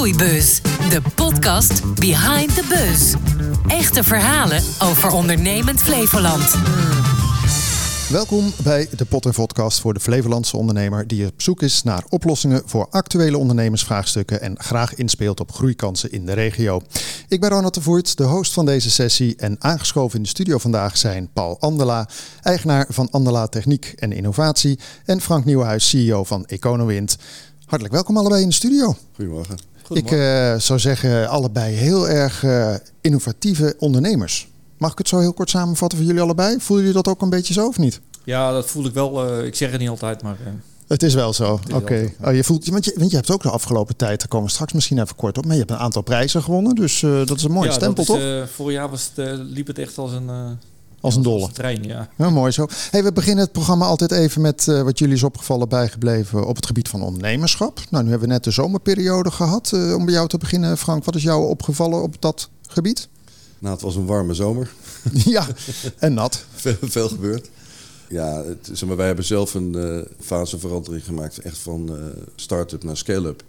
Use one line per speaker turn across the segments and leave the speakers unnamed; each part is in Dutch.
Groeibus, de podcast Behind the Buzz. Echte verhalen over ondernemend Flevoland.
Welkom bij de Pot en Podcast voor de Flevolandse ondernemer die op zoek is naar oplossingen voor actuele ondernemersvraagstukken en graag inspeelt op groeikansen in de regio. Ik ben Ronald de Voert, de host van deze sessie en aangeschoven in de studio vandaag zijn Paul Andela, eigenaar van Andela Techniek en Innovatie en Frank Nieuwenhuis, CEO van EconoWind. Hartelijk welkom allebei in de studio.
Goedemorgen.
Ik uh, zou zeggen allebei heel erg uh, innovatieve ondernemers. Mag ik het zo heel kort samenvatten voor jullie allebei? Voelen jullie dat ook een beetje zo of niet?
Ja, dat voel ik wel. Uh, ik zeg het niet altijd, maar...
Het is wel zo. Oké. Okay. Oh, je voelt, want, je, want je hebt ook de afgelopen tijd, daar komen we straks misschien even kort op, maar je hebt een aantal prijzen gewonnen. Dus dat is een mooie
ja,
stempel,
is,
toch?
vorig jaar was het, liep het echt als een
als een dolle.
Als een trein, ja.
ja. Mooi zo. Hey, we beginnen het programma altijd even met uh, wat jullie is opgevallen bijgebleven op het gebied van ondernemerschap. Nou, nu hebben we net de zomerperiode gehad. Uh, om bij jou te beginnen, Frank, wat is jou opgevallen op dat gebied?
Nou, het was een warme zomer.
ja, en nat.
veel, veel gebeurd. Ja, het, zeg maar, wij hebben zelf een uh, faseverandering gemaakt, echt van start-up naar scale-up.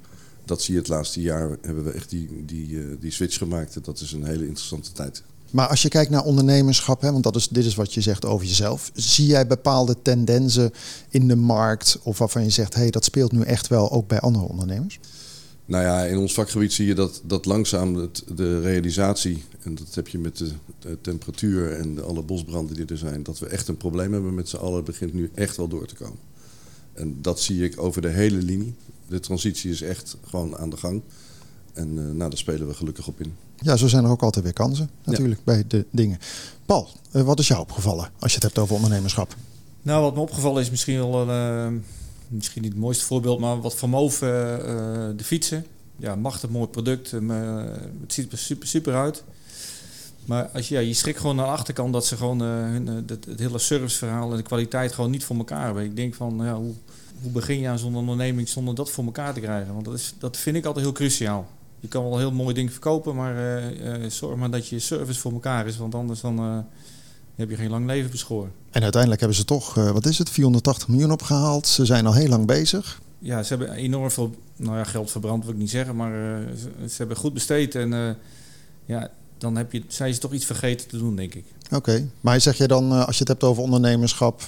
Dat zie je het laatste jaar, hebben we echt die, die, die switch gemaakt. Dat is een hele interessante tijd.
Maar als je kijkt naar ondernemerschap, hè, want dat is, dit is wat je zegt over jezelf. Zie jij bepaalde tendensen in de markt of waarvan je zegt, hé, hey, dat speelt nu echt wel ook bij andere ondernemers?
Nou ja, in ons vakgebied zie je dat, dat langzaam de realisatie, en dat heb je met de, temperatuur en alle bosbranden die er zijn, dat we echt een probleem hebben met z'n allen, begint nu echt wel door te komen. En dat zie ik over de hele linie. De transitie is echt gewoon aan de gang. En uh, nou, daar spelen we gelukkig op in.
Ja, zo zijn er ook altijd weer kansen natuurlijk ja. bij de dingen. Paul, uh, wat is jou opgevallen als je het hebt over ondernemerschap?
Nou, wat me opgevallen is misschien wel een, uh, misschien niet het mooiste voorbeeld, maar wat van Moof uh, de fietsen. Ja, machtig mooi product. het ziet er super, super uit. Maar als je, ja, je schrikt gewoon aan de achterkant dat ze gewoon hun, het, het, hele serviceverhaal en de kwaliteit gewoon niet voor elkaar hebben. Ik denk van, ja, hoe, hoe begin je aan zo'n onderneming zonder dat voor elkaar te krijgen? Want dat, is, dat vind ik altijd heel cruciaal. Je kan wel heel mooie dingen verkopen, maar uh, uh, zorg maar dat je service voor elkaar is. Want anders dan, uh, heb je geen lang leven beschoren.
En uiteindelijk hebben ze toch, wat is het, 480 miljoen opgehaald. Ze zijn al heel lang bezig.
Ja, ze hebben enorm veel nou ja, geld verbrand, wil ik niet zeggen. Maar ze, ze, hebben goed besteed. En ja, dan heb je, zijn ze toch iets vergeten te doen, denk ik.
Oké, okay. maar zeg je dan, als je het hebt over ondernemerschap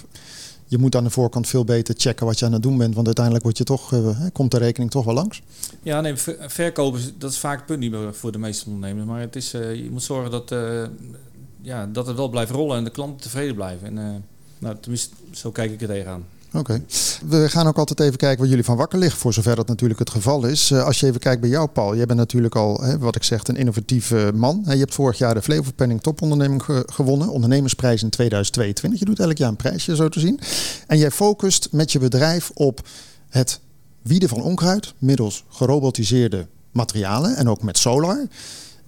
je moet aan de voorkant veel beter checken wat je aan het doen bent. Want uiteindelijk wordt je toch, uh, komt de rekening toch wel langs.
Ja, nee, verkopen, dat is vaak het punt niet voor de meeste ondernemers. Maar het is, uh, je moet zorgen dat, uh, ja, dat het wel blijft rollen en de klanten tevreden blijven. En nou, tenminste, zo kijk ik er tegenaan.
Oké. We gaan ook altijd even kijken waar jullie van wakker liggen, voor zover dat natuurlijk het geval is. Uh, als je even kijkt bij jou, Paul. Jij bent natuurlijk al, wat ik zeg, een innovatieve man. Je hebt vorig jaar de Flevopenning Toponderneming ge gewonnen. Ondernemersprijs in 2022. Je doet elk jaar een prijsje, zo te zien. En jij focust met je bedrijf op het wieden van onkruid middels gerobotiseerde materialen en ook met solar.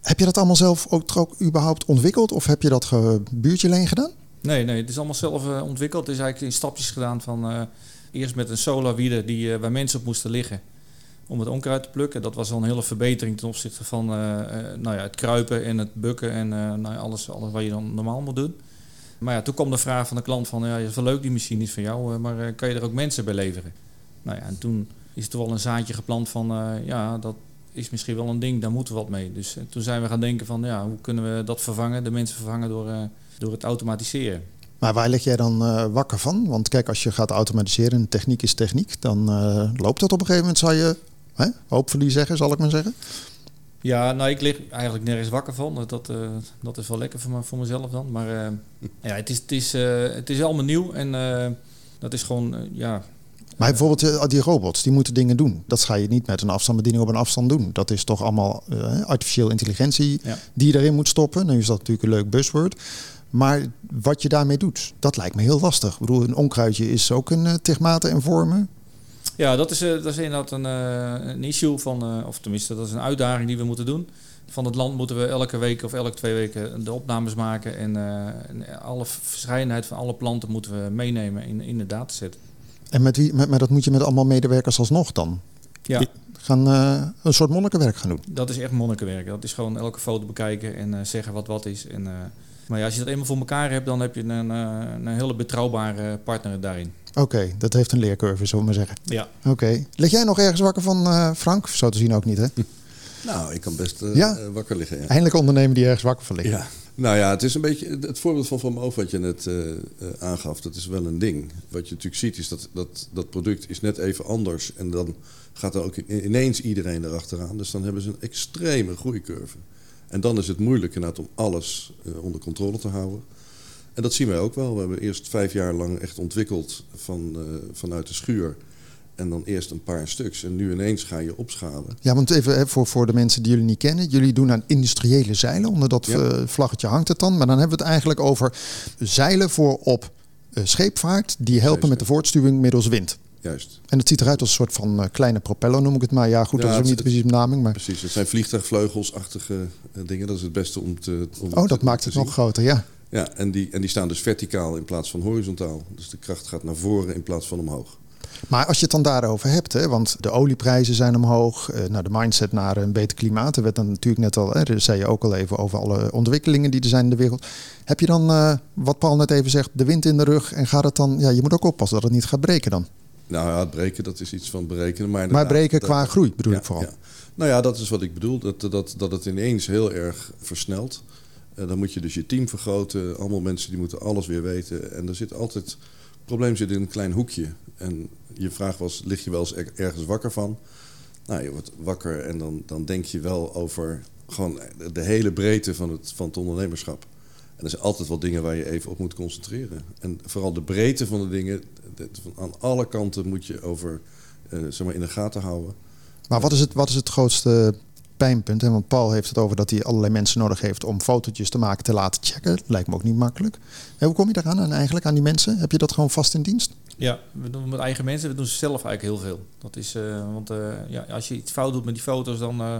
Heb je dat allemaal zelf ook, ook überhaupt ontwikkeld of heb je dat buurtje leen gedaan?
Nee, nee, het is allemaal zelf uh, ontwikkeld. Het is eigenlijk in stapjes gedaan van uh, eerst met een solarwieder die, uh, waar mensen op moesten liggen om het onkruid te plukken. Dat was al een hele verbetering ten opzichte van nou ja, het kruipen en het bukken en nou ja, alles, alles wat je dan normaal moet doen. Maar ja, toen kwam de vraag van de klant van, ja, het is wel leuk die machine is van jou, maar kan je er ook mensen bij leveren? Nou ja, en toen is er wel een zaadje geplant van, ja, dat is misschien wel een ding, daar moeten we wat mee. Dus toen zijn we gaan denken van, ja, hoe kunnen we dat vervangen, de mensen vervangen door door het automatiseren.
Maar waar lig jij dan uh, wakker van? Want kijk, als je gaat automatiseren en techniek is techniek, dan uh, loopt dat op een gegeven moment, zou je hè, hoopverlies zeggen, zal ik maar zeggen?
Ja, nou, ik lig eigenlijk nergens wakker van. Dat, uh, dat is wel lekker voor, me, voor mezelf dan. Maar ja, het is, het, is, het is allemaal nieuw en dat is gewoon, ja,
maar bijvoorbeeld die robots, die moeten dingen doen. Dat ga je niet met een afstandsbediening op een afstand doen. Dat is toch allemaal uh, artificiële intelligentie ja. die je erin moet stoppen. Nu is dat natuurlijk een leuk buzzword. Maar wat je daarmee doet, dat lijkt me heel lastig. Ik bedoel, een onkruidje is ook een uh, en vormen.
Ja, dat is, uh, dat is inderdaad een, een issue van, of tenminste, dat is een uitdaging die we moeten doen. Van het land moeten we elke week of elke twee weken de opnames maken. En, en alle verscheidenheid van alle planten moeten we meenemen in, in de dataset.
En met wie, met, maar dat moet je met allemaal medewerkers alsnog dan?
Ja.
Die gaan een soort monnikenwerk gaan doen?
Dat is echt monnikenwerk. Dat is gewoon elke foto bekijken en zeggen wat wat is. En maar ja, als je dat eenmaal voor elkaar hebt, dan heb je een, een, een hele betrouwbare partner daarin.
Oké, okay, dat heeft een leercurve, zullen we maar zeggen.
Ja.
Oké. Okay. Lig jij nog ergens wakker van, Frank? Zo te zien ook niet, hè?
Nou, ik kan best eh,
Ja?
eh, wakker liggen. Ja.
Eindelijk ondernemen die ergens wakker van liggen.
Ja. Nou ja, het is een beetje het voorbeeld van Van Moof wat je net eh, aangaf. Dat is wel een ding. Wat je natuurlijk ziet is dat, dat dat product is net even anders. En dan gaat er ook ineens iedereen erachteraan. Dus dan hebben ze een extreme groeicurve. En dan is het moeilijk inderdaad om alles onder controle te houden. En dat zien wij ook wel. We hebben eerst vijf jaar lang echt ontwikkeld van, vanuit de schuur. En dan eerst een paar stuks. En nu ineens ga je opschalen.
Ja, want even hè, voor, voor de mensen die jullie niet kennen. Jullie doen aan industriële zeilen. Onder dat
Ja.
eh, vlaggetje hangt het dan. Maar dan hebben we het eigenlijk over zeilen voor op eh, scheepvaart. Die helpen met de voortstuwing middels wind.
Juist.
En het ziet eruit als een soort van eh, kleine propeller, noem ik het maar. Ja, goed,
Ja,
dat is ook niet precies de benaming. Maar...
Precies, het zijn vliegtuigvleugelsachtige dingen. Dat is het beste om te. Om
Oh,
te-
dat maakt het
zien.
nog groter, ja.
Ja, en die, en die staan dus verticaal in plaats van horizontaal. Dus de kracht gaat naar voren in plaats van omhoog.
Maar als je het dan daarover hebt, hè, want de olieprijzen zijn omhoog, eh, nou, de mindset naar een beter klimaat. Er werd dan natuurlijk net al, hè, daar zei je ook al even over alle ontwikkelingen die er zijn in de wereld. Heb je dan, eh, wat Paul net even zegt, de wind in de rug en gaat het dan, ja, je moet ook oppassen dat het niet gaat breken dan.
Nou ja, het breken, dat is iets van berekenen. Maar,
Maar breken
dat-
qua groei bedoel
ja,
ik vooral.
ja. Nou ja, dat is wat ik bedoel. Dat, dat, dat het ineens heel erg versnelt. Eh, dan moet je dus je team vergroten. Allemaal mensen die moeten alles weer weten. En er zit altijd... Probleem zit in een klein hoekje. En je vraag was, lig je wel eens er- ergens wakker van? Nou, je wordt wakker en dan, dan denk je wel over gewoon de hele breedte van het, van het ondernemerschap. En er zijn altijd wel dingen waar je even op moet concentreren. En vooral de breedte van de dingen, aan alle kanten moet je over eh, zeg maar in de gaten houden.
Maar wat is het, wat is het grootste pijnpunt? Hè? Want Paul heeft het over dat hij allerlei mensen nodig heeft om fotootjes te maken, te laten checken. Lijkt me ook niet makkelijk. En hoe kom je daaraan aan eigenlijk, aan die mensen? Heb je dat gewoon vast in dienst?
Ja, we doen met eigen mensen, we doen zelf eigenlijk heel veel. Dat is, eh, want eh, ja, als je iets fout doet met die foto's, dan eh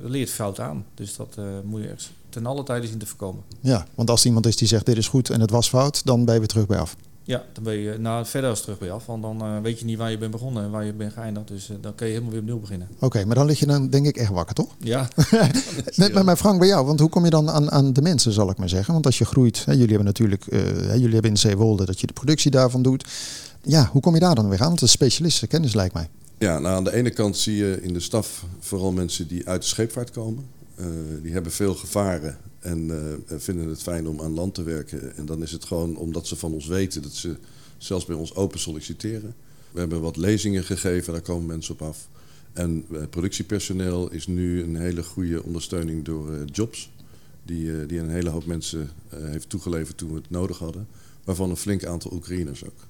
leert fout aan. Dus dat moet je echt ten alle tijde zien te voorkomen.
Ja, want als er iemand is die zegt dit is goed en het was fout, dan ben je weer terug bij af.
Ja, dan ben je nou, verder als terug bij af. Want dan eh, weet je niet waar je bent begonnen en waar je bent geëindigd. Dus eh, dan kun je helemaal weer opnieuw beginnen.
Oké, maar dan lig je dan denk ik echt wakker, toch?
Ja,
Net met mijn Frank bij jou, want hoe kom je dan aan, aan de mensen, zal ik maar zeggen? Want als je groeit, hè, jullie hebben natuurlijk, eh, hè, jullie hebben in Zeewolde dat je de productie daarvan doet. Ja, hoe kom je daar dan weer aan? Want dat is specialistenkennis lijkt mij.
Ja, nou aan de ene kant zie je in de staf vooral mensen die uit de scheepvaart komen. Eh, die hebben veel gevaren en eh, vinden het fijn om aan land te werken. En dan is het gewoon omdat ze van ons weten dat ze zelfs bij ons open solliciteren. We hebben wat lezingen gegeven, daar komen mensen op af. En eh, productiepersoneel is nu een hele goede ondersteuning door eh, Jobs. Die, die een hele hoop mensen heeft toegeleverd toen we het nodig hadden. Waarvan een flink aantal Oekraïners ook.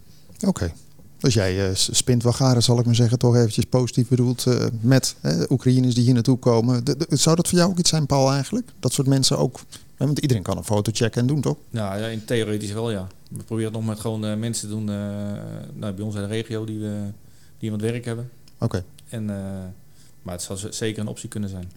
Oké. Dus jij eh, spint wel garen, zal ik maar zeggen, toch eventjes positief bedoeld, eh, met Oekraïners die hier naartoe komen. De- de- zou dat voor jou ook iets zijn, Paul, eigenlijk? Dat soort mensen ook, want iedereen kan een foto checken en doen, toch?
nou, ja in theoretisch wel ja. We proberen het nog met gewoon eh, mensen te doen nou, bij ons in de regio die, we, die wat werk hebben.
Oké.
En, maar het zou zeker een optie kunnen zijn.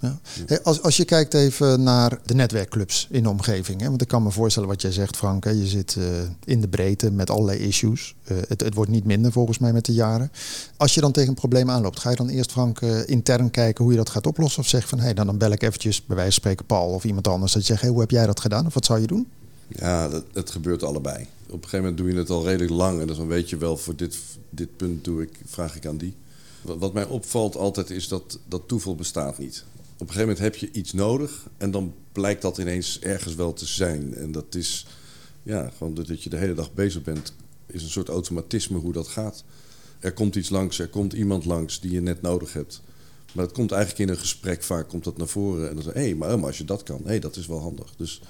Hey, Als, als je kijkt even naar de netwerkclubs in de omgeving. Hè, want ik kan me voorstellen wat jij zegt, Frank. Hè, je zit eh, in de breedte met allerlei issues. Eh, het, het wordt niet minder volgens mij met de jaren. Als je dan tegen een probleem aanloopt, ga je dan eerst, Frank, eh, intern kijken hoe je dat gaat oplossen? Of zeg van, hé, hey, dan, dan bel ik eventjes bij wijze van spreken Paul of iemand anders. Dat je zegt, hey, hoe heb jij dat gedaan? Of wat zou je doen?
Ja, dat, het gebeurt allebei. Op een gegeven moment doe je het al redelijk lang. En dus dan weet je wel, voor dit, dit punt doe ik, vraag ik aan die. Wat, mij opvalt altijd is dat, dat toeval bestaat niet. Op een gegeven moment heb je iets nodig. En dan blijkt dat ineens ergens wel te zijn. En dat is, ja, gewoon dat je de hele dag bezig bent. Is een soort automatisme hoe dat gaat. Er komt iets langs, er komt iemand langs die je net nodig hebt. Maar het komt eigenlijk in een gesprek vaak komt dat naar voren. En dan zeg je, hé, maar, maar als je dat kan, hé, dat is wel handig. Dus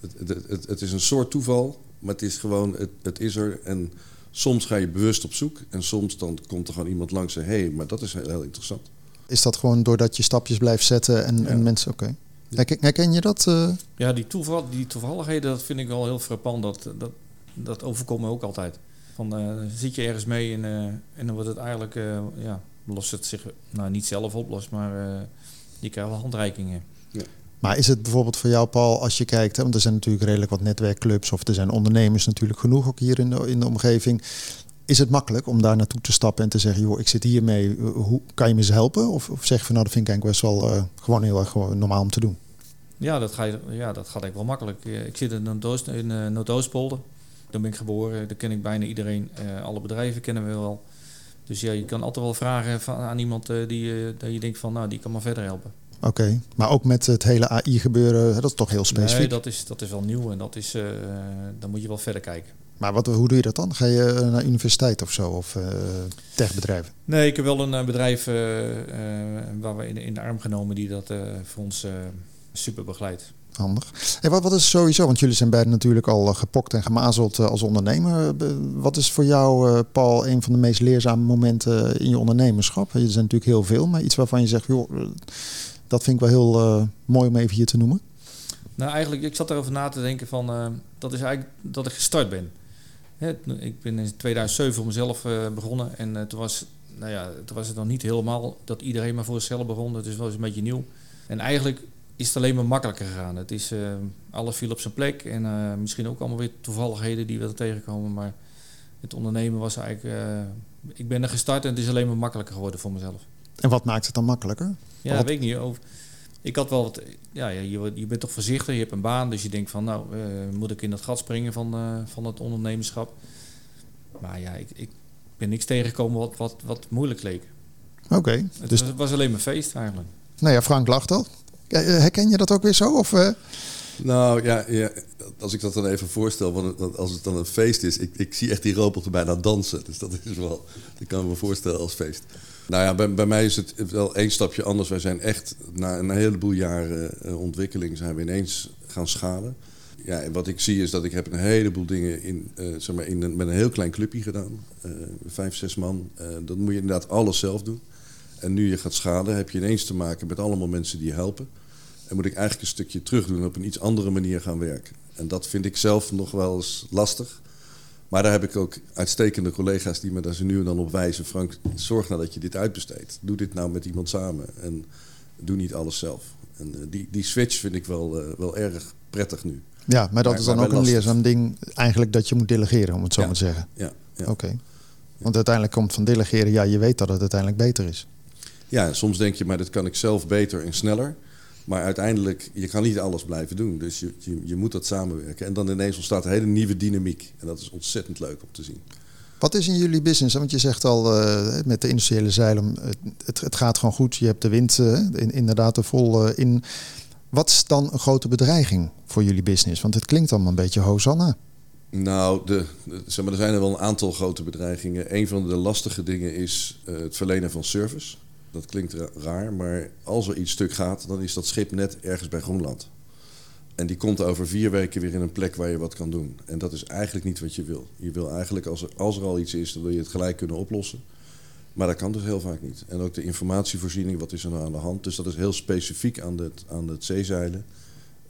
het, het, het, het is een soort toeval, maar het is gewoon, het, het is er. En soms ga je bewust op zoek. En soms dan komt er gewoon iemand langs en hé, hey, maar dat is heel, heel interessant.
Is dat gewoon doordat je stapjes blijft zetten en, en
Ja.
mensen... Oké. Herken, herken je dat? eh?
Ja, die, toeval, die toevalligheden, dat vind ik wel heel frappant. Dat, dat, dat overkomt me ook altijd. Van, eh, zit je ergens mee en, eh, en dan wordt het eigenlijk, eh, ja, lost het zich, nou niet zelf oplost, maar eh, je krijgt wel handreikingen.
Maar is het bijvoorbeeld voor jou, Paul, als je kijkt, want er zijn natuurlijk redelijk wat netwerkclubs of er zijn ondernemers natuurlijk genoeg ook hier in de, in de omgeving. Is het makkelijk om daar naartoe te stappen en te zeggen, joh, ik zit hiermee, eh, hoe kan je me eens helpen? Of, of zeg je van, nou, dat vind ik eigenlijk best wel eh, gewoon heel erg normaal om te doen.
Ja, dat, ga je, ja, dat gaat eigenlijk wel makkelijk. Ik zit in Noordoost, eh, Noordoostpolder. Daar ben ik geboren. Daar ken ik bijna iedereen. Alle bedrijven kennen we wel. Dus ja, je kan altijd wel vragen aan iemand die, dat je denkt van, nou, die kan me verder helpen.
Oké, maar ook met het hele AI-gebeuren, dat is toch heel specifiek?
Nee, dat is, dat is wel nieuw en dat is, uh, dan moet je wel verder kijken.
Maar wat, hoe doe je dat dan? Ga je naar universiteit of zo? Of uh, techbedrijven?
Nee, ik heb wel een bedrijf uh, waar we in, in de arm genomen die dat voor ons super begeleidt.
Handig. Hey, wat, wat is sowieso, want jullie zijn beiden natuurlijk al gepokt en gemazeld als ondernemer. Wat is voor jou, Paul, een van de meest leerzame momenten in je ondernemerschap? Er zijn natuurlijk heel veel, maar iets waarvan je zegt, joh, dat vind ik wel heel mooi om even hier te noemen.
Nou, eigenlijk, ik zat erover na te denken van, dat is eigenlijk dat ik gestart ben ik ben in 2007 voor mezelf begonnen en uh, toen, was, nou ja, toen was het nog niet helemaal dat iedereen maar voor zichzelf begon. Het is wel eens een beetje nieuw. En eigenlijk is het alleen maar makkelijker gegaan. Het is, alles viel op zijn plek en misschien ook allemaal weer toevalligheden die we er tegenkomen. Maar het ondernemen was eigenlijk... ik ben er gestart en het is alleen maar makkelijker geworden voor mezelf.
En wat maakt het dan makkelijker?
Ja, wat... weet ik niet. Over, ik had wel wat, ja, je, je bent toch voorzichtig, je hebt een baan, dus je denkt van nou, uh, moet ik in dat gat springen van, uh, van het ondernemerschap. Maar ja, ik, ik ben niks tegengekomen wat, wat, wat moeilijk leek.
Oké.
dus het was alleen maar feest eigenlijk.
Nou ja, Frank lacht al. Herken je dat ook weer zo? Of, uh...
Nou ja, ja, als ik dat dan even voorstel, want als het dan een feest is, ik, ik zie echt die robotten bijna dansen. Dus dat is wel, dat kan ik me voorstellen als feest. Nou ja, bij, mij is het wel één stapje anders. Wij zijn echt na een heleboel jaren uh, ontwikkeling zijn we ineens gaan schalen. Ja, en wat ik zie is dat ik heb een heleboel dingen in, uh, zeg maar in met een heel klein clubje gedaan. Uh, vijf, zes man. dat moet je inderdaad alles zelf doen. En nu je gaat schalen, heb je ineens te maken met allemaal mensen die je helpen. En moet ik eigenlijk een stukje terug doen en op een iets andere manier gaan werken. En dat vind ik zelf nog wel eens lastig. Maar daar heb ik ook uitstekende collega's die me daar zo nu en dan op wijzen. Frank, zorg nou dat je dit uitbesteedt. Doe dit nou met iemand samen. En doe niet alles zelf. En uh, die, die switch vind ik wel, uh, wel erg prettig nu.
Ja, maar dat maar, is dan ook een leerzaam ding eigenlijk dat je moet delegeren, om het zo
ja.
maar te zeggen.
Ja. ja.
Oké. Okay. Want uiteindelijk komt van delegeren, ja, je weet dat het uiteindelijk beter is.
Ja, soms denk je, maar dat kan ik zelf beter en sneller. Maar uiteindelijk, je kan niet alles blijven doen. Dus je, je, je, moet dat samenwerken. En dan ineens ontstaat een hele nieuwe dynamiek. En dat is ontzettend leuk om te zien.
Wat is in jullie business? Want je zegt al uh, met de industriële zeilen, het, het, gaat gewoon goed. Je hebt de wind uh, in, inderdaad er vol uh, in. Wat is dan een grote bedreiging voor jullie business? Want het klinkt allemaal een beetje hosanna.
Nou, de, de, zeg maar, er zijn er wel een aantal grote bedreigingen. Een van de lastige dingen is het verlenen van service. Dat klinkt raar, maar als er iets stuk gaat, dan is dat schip net ergens bij Groenland. En die komt over vier weken weer in een plek waar je wat kan doen. En dat is eigenlijk niet wat je wil. Je wil eigenlijk, als er, als er al iets is, dan wil je het gelijk kunnen oplossen. Maar dat kan dus heel vaak niet. En ook de informatievoorziening, wat is er nou aan de hand? Dus dat is heel specifiek aan het, aan het zeezeilen.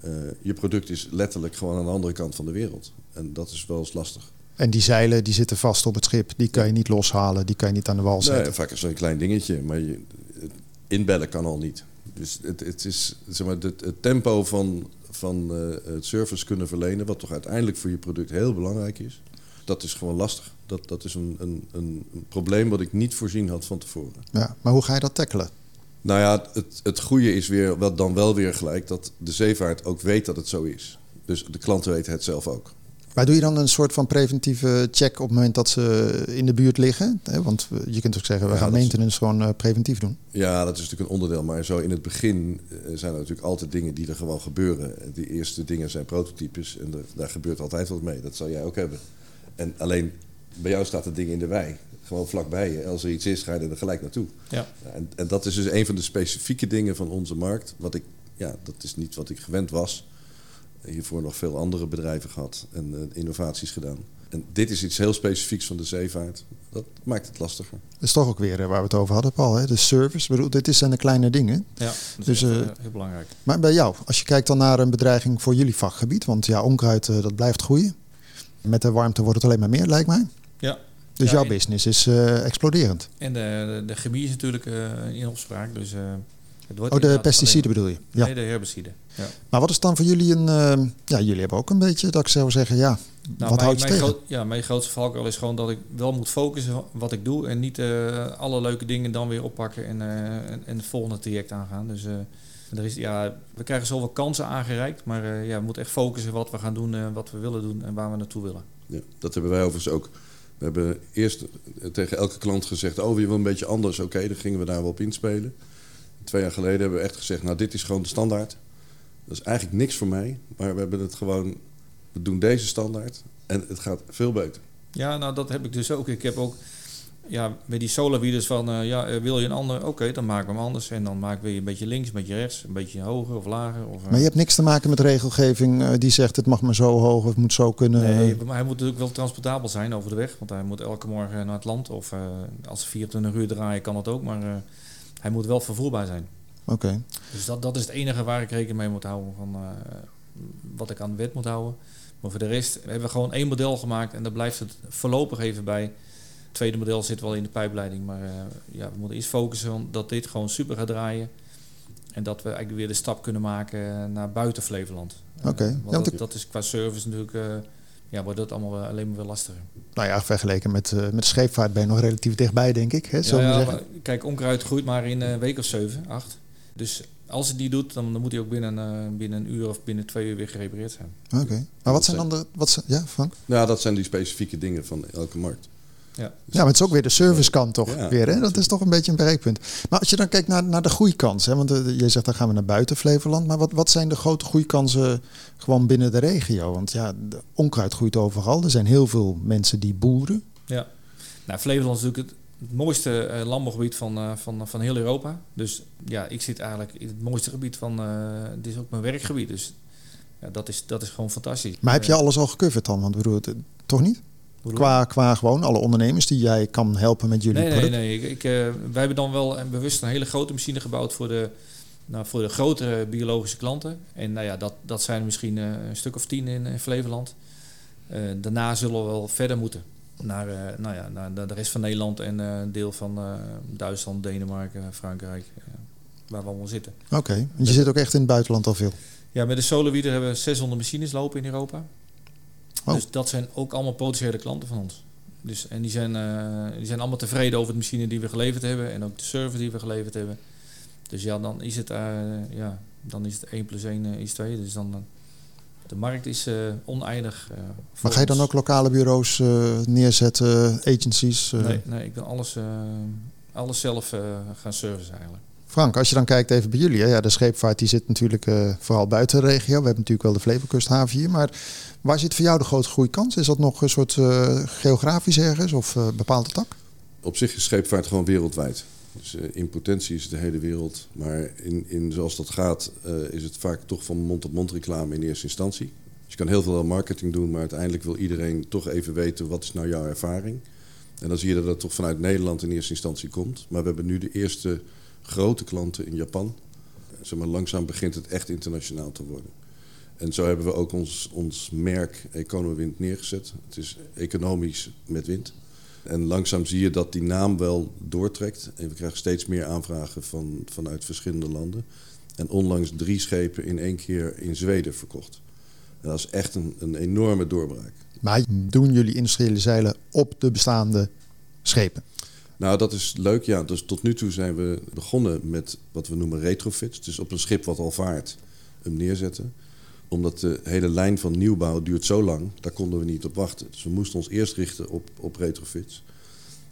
Uh, je product is letterlijk gewoon aan de andere kant van de wereld. En dat is wel eens lastig.
En die zeilen die zitten vast op het schip. Die kan je niet loshalen. Die kan je niet aan de wal zetten.
Nee, vaak is zo'n klein dingetje. Maar je, inbellen kan al niet. Dus het, het is zeg maar, het, het tempo van, van uh, het service kunnen verlenen... wat toch uiteindelijk voor je product heel belangrijk is... dat is gewoon lastig. Dat, dat is een, een, een, probleem wat ik niet voorzien had van tevoren.
Ja, maar hoe ga je dat tackelen?
Nou ja, het, het goede is weer, wat dan wel weer gelijk... dat de zeevaart ook weet dat het zo is. Dus de klanten weten het zelf ook.
Maar doe je dan een soort van preventieve check op het moment dat ze in de buurt liggen? Want je kunt ook zeggen, we ja, gaan maintenance is... gewoon uh, preventief doen.
Ja, dat is natuurlijk een onderdeel. Maar zo in het begin uh, zijn er natuurlijk altijd dingen die er gewoon gebeuren. Die eerste dingen zijn prototypes en er, daar gebeurt altijd wat mee. Dat zal jij ook hebben. En alleen bij jou staat het ding in de wei. Gewoon vlakbij je. Als er iets is, ga je er gelijk naartoe.
Ja.
En, en dat is dus een van de specifieke dingen van onze markt. Wat ik, ja, dat is niet wat ik gewend was hiervoor nog veel andere bedrijven gehad en uh, innovaties gedaan. En dit is iets heel specifieks van de zeevaart. Dat maakt het lastiger.
Dat is toch ook weer uh, waar we het over hadden, Paul. Hè? De service. Bedoel, dit zijn de kleine dingen.
Ja, dat is dus, uh, heel belangrijk.
Maar bij jou, als je kijkt dan naar een bedreiging voor jullie vakgebied. Want ja, onkruid dat blijft groeien. Met de warmte wordt het alleen maar meer, lijkt mij.
Ja.
Dus
ja,
jouw business is exploderend.
En de, de, de chemie is natuurlijk in opspraak. Dus
oh, de pesticiden bedoel je?
Ja. Nee, de herbiciden. Ja.
Maar wat is dan voor jullie een... Uh, ja, jullie hebben ook een beetje, dat ik zou zeggen, ja, nou, wat houdt je tegen?
Groot, ja, mijn grootste valkuil is gewoon dat ik wel moet focussen wat ik doe... en niet uh, alle leuke dingen dan weer oppakken en, uh, en, en, het volgende traject aangaan. Dus er is, ja, we krijgen zoveel kansen aangereikt... maar ja, we moeten echt focussen wat we gaan doen, wat we willen doen en waar we naartoe willen.
Ja, dat hebben wij overigens ook. We hebben eerst tegen elke klant gezegd... oh, je wil een beetje anders, oké, okay, dan gingen we daar wel op inspelen... Twee jaar geleden hebben we echt gezegd, nou dit is gewoon de standaard. Dat is eigenlijk niks voor mij, maar we hebben het gewoon, we doen deze standaard en het gaat veel beter.
Ja, nou dat heb ik dus ook. Ik heb ook ja, met die solarwielers van, uh, ja, eh, wil je een ander? Oké, dan maken we hem anders. En dan maken we een beetje links, een beetje rechts, een beetje hoger of lager. Of, uh...
Maar je hebt niks te maken met regelgeving uh, die zegt het mag maar zo hoog of het moet zo kunnen.
Nee, maar hij moet natuurlijk wel transportabel zijn over de weg. Want hij moet elke morgen naar het land. Of als ze 24 uur draaien kan dat ook. Maar hij moet wel vervoerbaar zijn.
Oké.
Dus dat, dat is het enige waar ik rekening mee moet houden. Van, wat ik aan de wet moet houden. Maar voor de rest hebben we gewoon één model gemaakt. En daar blijft het voorlopig even bij tweede model zit wel in de pijpleiding. Maar uh, ja, we moeten eerst focussen dat dit gewoon super gaat draaien. En dat we eigenlijk weer de stap kunnen maken naar buiten Flevoland.
Oké. Okay.
Uh, ja, dat, dat, is qua service natuurlijk... Ja, wordt dat allemaal alleen maar weer lastiger.
Nou ja, vergeleken met, uh, met scheepvaart ben je nog relatief dichtbij, denk ik. Hè,
ja, ja maar, kijk, onkruid groeit maar in een week of zeven, acht. Dus als het die doet, dan, dan moet hij ook binnen, uh, binnen een uur of binnen twee uur weer gerepareerd zijn.
Oké. Okay. Maar wat zijn dan de... Wat zijn, ja, Frank?
Ja, dat zijn die specifieke dingen van elke markt.
Ja. ja, maar het is ook weer de servicekant toch ja, weer. Hè? Dat is toch een beetje een bereikpunt. Maar als je dan kijkt naar, naar de groeikansen. Want uh, je zegt dan gaan we naar buiten Flevoland. Maar wat, wat zijn de grote groeikansen gewoon binnen de regio? Want ja, de onkruid groeit overal. Er zijn heel veel mensen die boeren.
Ja, nou Flevoland is natuurlijk het, het mooiste uh, landbouwgebied van, uh, van, van heel Europa. Dus ja, ik zit eigenlijk in het mooiste gebied van... dit is ook mijn werkgebied. Dus ja, dat, is, dat is gewoon fantastisch.
Maar heb je alles al gecoverd dan? Want bedoel, het, toch niet? Qua, qua gewoon alle ondernemers die jij kan helpen met jullie
nee,
product?
Nee, nee. Ik, ik, uh, wij hebben dan wel een bewust een hele grote machine gebouwd voor de, nou, voor de grotere biologische klanten. En nou ja, dat, dat zijn misschien uh, een stuk of tien in, in Flevoland. Uh, daarna zullen we wel verder moeten. Naar, nou ja, naar de rest van Nederland en een deel van Duitsland, Denemarken, Frankrijk. waar we allemaal zitten.
Oké, okay. je zit ook echt in het buitenland al veel?
Ja, met de Solowieder hebben we 600 machines lopen in Europa. Oh. Dus dat zijn ook allemaal potentiële klanten van ons. Dus, en die zijn, uh, die zijn allemaal tevreden over de machine die we geleverd hebben en ook de service die we geleverd hebben. Dus ja, dan is het, uh, ja, dan is het 1 plus 1 uh, is 2. Dus dan, de markt is oneindig.
maar ga je dan ook lokale bureaus neerzetten, agencies?
Nee, nee, ik ben alles, alles zelf gaan servicen eigenlijk.
Frank, als je dan kijkt even bij jullie. Ja, de scheepvaart die zit natuurlijk uh, vooral buiten de regio. We hebben natuurlijk wel de Flevokusthaven hier. Maar waar zit voor jou de grote groeikans? Is dat nog een soort uh, geografisch ergens of uh, bepaalde tak?
Op zich is scheepvaart gewoon wereldwijd. Dus in potentie is het de hele wereld. Maar in, in zoals dat gaat is het vaak toch van mond-tot-mond reclame in eerste instantie. Dus je kan heel veel marketing doen, maar uiteindelijk wil iedereen toch even weten wat is nou jouw ervaring. En dan zie je dat het toch vanuit Nederland in eerste instantie komt. Maar we hebben nu de eerste grote klanten in Japan. Zeg maar, langzaam begint het echt internationaal te worden. En zo hebben we ook ons, ons merk Econowind neergezet. Het is economisch met wind. En langzaam zie je dat die naam wel doortrekt. En we krijgen steeds meer aanvragen van, vanuit verschillende landen. En onlangs drie schepen in één keer in Zweden verkocht. Dat is echt een, een enorme doorbraak.
Maar doen jullie industriële zeilen op de bestaande schepen?
Nou, dat is leuk. Ja, dus tot nu toe zijn we begonnen met wat we noemen retrofits. Dus op een schip wat al vaart, hem neerzetten. Omdat de hele lijn van nieuwbouw duurt zo lang, daar konden we niet op wachten. Dus we moesten ons eerst richten op, op retrofits.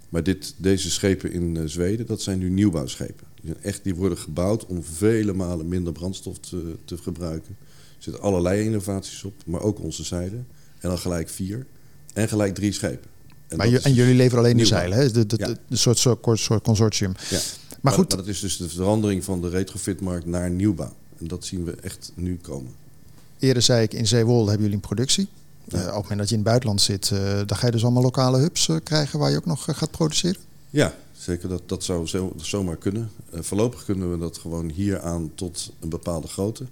Maar dit, deze schepen in uh, Zweden, dat zijn nu nieuwbouwschepen. Die, zijn echt, die worden gebouwd om vele malen minder brandstof te, te gebruiken. Er zitten allerlei innovaties op, maar ook onze zijde. En dan gelijk vier. En gelijk drie schepen.
En, maar en jullie leveren alleen de zeilen, hè? De, de, ja. de, de soort, soort, soort consortium.
Ja. Maar, goed. Maar dat is dus de verandering van de retrofitmarkt naar nieuwbouw. En dat zien we echt nu komen.
Eerder zei ik, in Zeewolde hebben jullie een productie. Ja. Uh, op het moment dat je in het buitenland zit, uh, dan ga je dus allemaal lokale hubs uh, krijgen waar je ook nog gaat produceren?
Ja, zeker. Dat, dat zou zo, zomaar kunnen. voorlopig kunnen we dat gewoon hier aan tot een bepaalde grootte.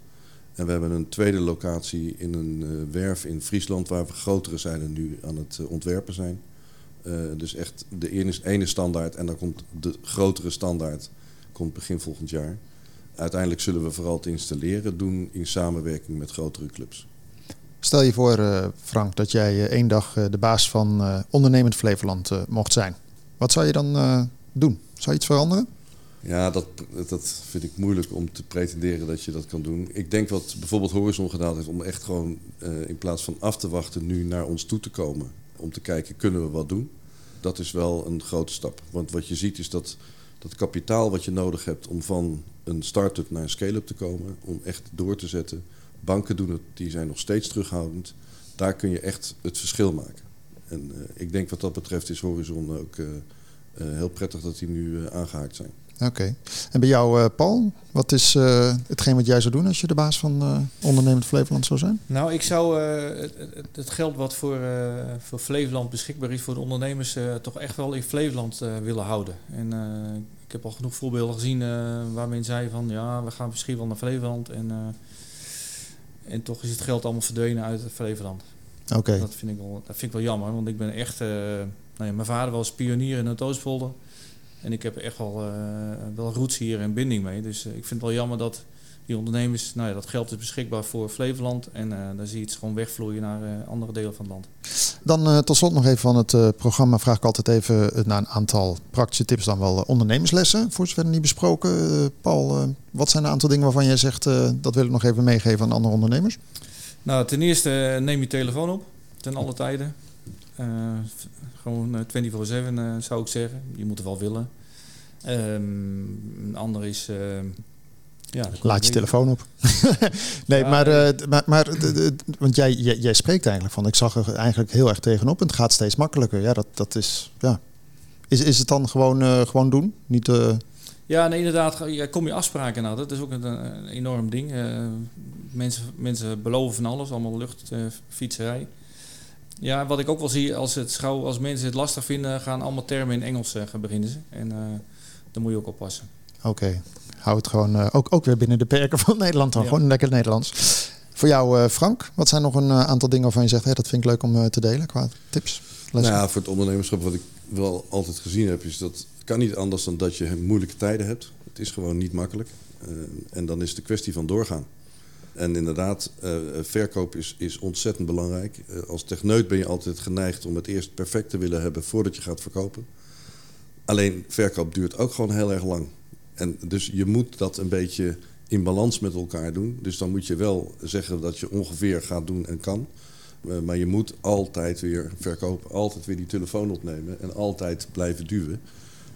En we hebben een tweede locatie in een werf in Friesland waar we grotere zeilen nu aan het ontwerpen zijn. Uh, dus echt de ene, ene standaard en dan komt de grotere standaard komt begin volgend jaar. Uiteindelijk zullen we vooral het installeren doen in samenwerking met grotere clubs.
Stel je voor, uh, Frank, dat jij uh, één dag de baas van Ondernemend Flevoland mocht zijn. Wat zou je dan doen? Zou je iets veranderen?
Ja, dat, dat vind ik moeilijk om te pretenderen dat je dat kan doen. Ik denk wat bijvoorbeeld Horizon gedaan heeft om echt gewoon in plaats van af te wachten nu naar ons toe te komen om te kijken, kunnen we wat doen? Dat is wel een grote stap. Want wat je ziet is dat dat kapitaal wat je nodig hebt om van een start-up naar een scale-up te komen, om echt door te zetten. Banken doen het, die zijn nog steeds terughoudend. Daar kun je echt het verschil maken. En ik denk wat dat betreft is Horizon ook heel prettig dat die nu aangehaakt zijn.
Oké. En bij jou, uh, Paul, wat is uh, hetgeen wat jij zou doen als je de baas van uh, Ondernemend Flevoland zou zijn?
Nou, ik zou het, het, geld wat voor, voor Flevoland beschikbaar is voor de ondernemers toch echt wel in Flevoland willen houden. En ik heb al genoeg voorbeelden gezien waar men zei van ja, we gaan misschien wel naar Flevoland. En, en toch is het geld allemaal verdwenen uit Flevoland.
Oké.
Dat, vind ik wel, dat vind ik wel jammer, want ik ben echt... nou ja, mijn vader was pionier in het Oostpolder. En ik heb echt wel, uh, wel roots hier en binding mee. Dus uh, ik vind het wel jammer dat die ondernemers, nou ja, dat geld is beschikbaar voor Flevoland. En uh, dan zie je het gewoon wegvloeien naar andere delen van het land.
Dan tot slot nog even van het programma vraag ik altijd even naar een aantal praktische tips. Dan wel ondernemerslessen, voor zover niet besproken. Paul, wat zijn een aantal dingen waarvan jij zegt, dat wil ik nog even meegeven aan andere ondernemers?
Nou, ten eerste neem je telefoon op, ten alle tijden. Uh, gewoon 24-7 uh, zou ik zeggen. Je moet er wel willen. Um, een ander is... Uh,
ja, Laat je telefoon op. nee, ja, maar, uh, maar, maar want jij, jij, jij, spreekt eigenlijk van, ik zag er eigenlijk heel erg tegenop en het gaat steeds makkelijker. Ja, dat, dat is, ja. Is, is het dan gewoon, uh, gewoon doen? Niet.
Ja, nee, inderdaad. Ja, kom je afspraken na. Dat is ook een, een enorm ding. mensen, mensen beloven van alles, allemaal luchtfietserij. Ja, wat ik ook wel zie als, het schouw, als mensen het lastig vinden, gaan allemaal termen in Engels uh, beginnen ze. En uh, daar moet je ook oppassen.
Oké, okay. hou het gewoon uh, ook, ook weer binnen de perken van Nederland dan. Ja. Gewoon lekker Nederlands. Voor jou, Frank, wat zijn nog een aantal dingen waarvan je zegt, hey, dat vind ik leuk om te delen qua tips?
Lessen? Nou ja, voor het ondernemerschap, wat ik wel altijd gezien heb, is dat het kan niet anders dan dat je moeilijke tijden hebt. Het is gewoon niet makkelijk. en dan is het de kwestie van doorgaan. En inderdaad, uh, verkoop is, is ontzettend belangrijk. Uh, als techneut ben je altijd geneigd om het eerst perfect te willen hebben voordat je gaat verkopen. Alleen verkoop duurt ook gewoon heel erg lang. En dus je moet dat een beetje in balans met elkaar doen. Dus dan moet je wel zeggen dat je ongeveer gaat doen en kan. Uh, maar je moet altijd weer verkopen, altijd weer die telefoon opnemen en altijd blijven duwen.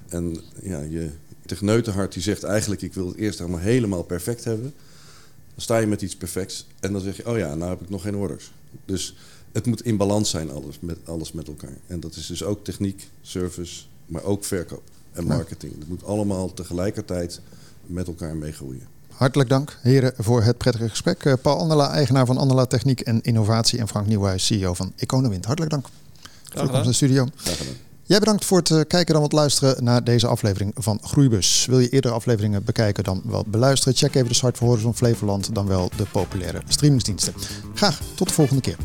En ja, je techneutenhart die zegt eigenlijk ik wil het eerst helemaal, helemaal perfect hebben. Dan sta je met iets perfects en dan zeg je, oh ja, nou heb ik nog geen orders. Dus het moet in balans zijn, alles met, alles met elkaar. En dat is dus ook techniek, service, maar ook verkoop en marketing. Het moet allemaal tegelijkertijd met elkaar meegroeien.
Hartelijk dank, heren, voor het prettige gesprek. Eh, Paul Andela, eigenaar van Andela Techniek en Innovatie. En Frank Nieuwhuis, CEO van Econowind. Hartelijk dank.
Graag gedaan. de
studio.
Graag gedaan.
Jij bedankt voor het eh, kijken dan wat luisteren naar deze aflevering van Groeibus. Wil je eerdere afleveringen bekijken dan wel beluisteren? Check even de site van Horizon Flevoland dan wel de populaire streamingsdiensten. Graag tot de volgende keer.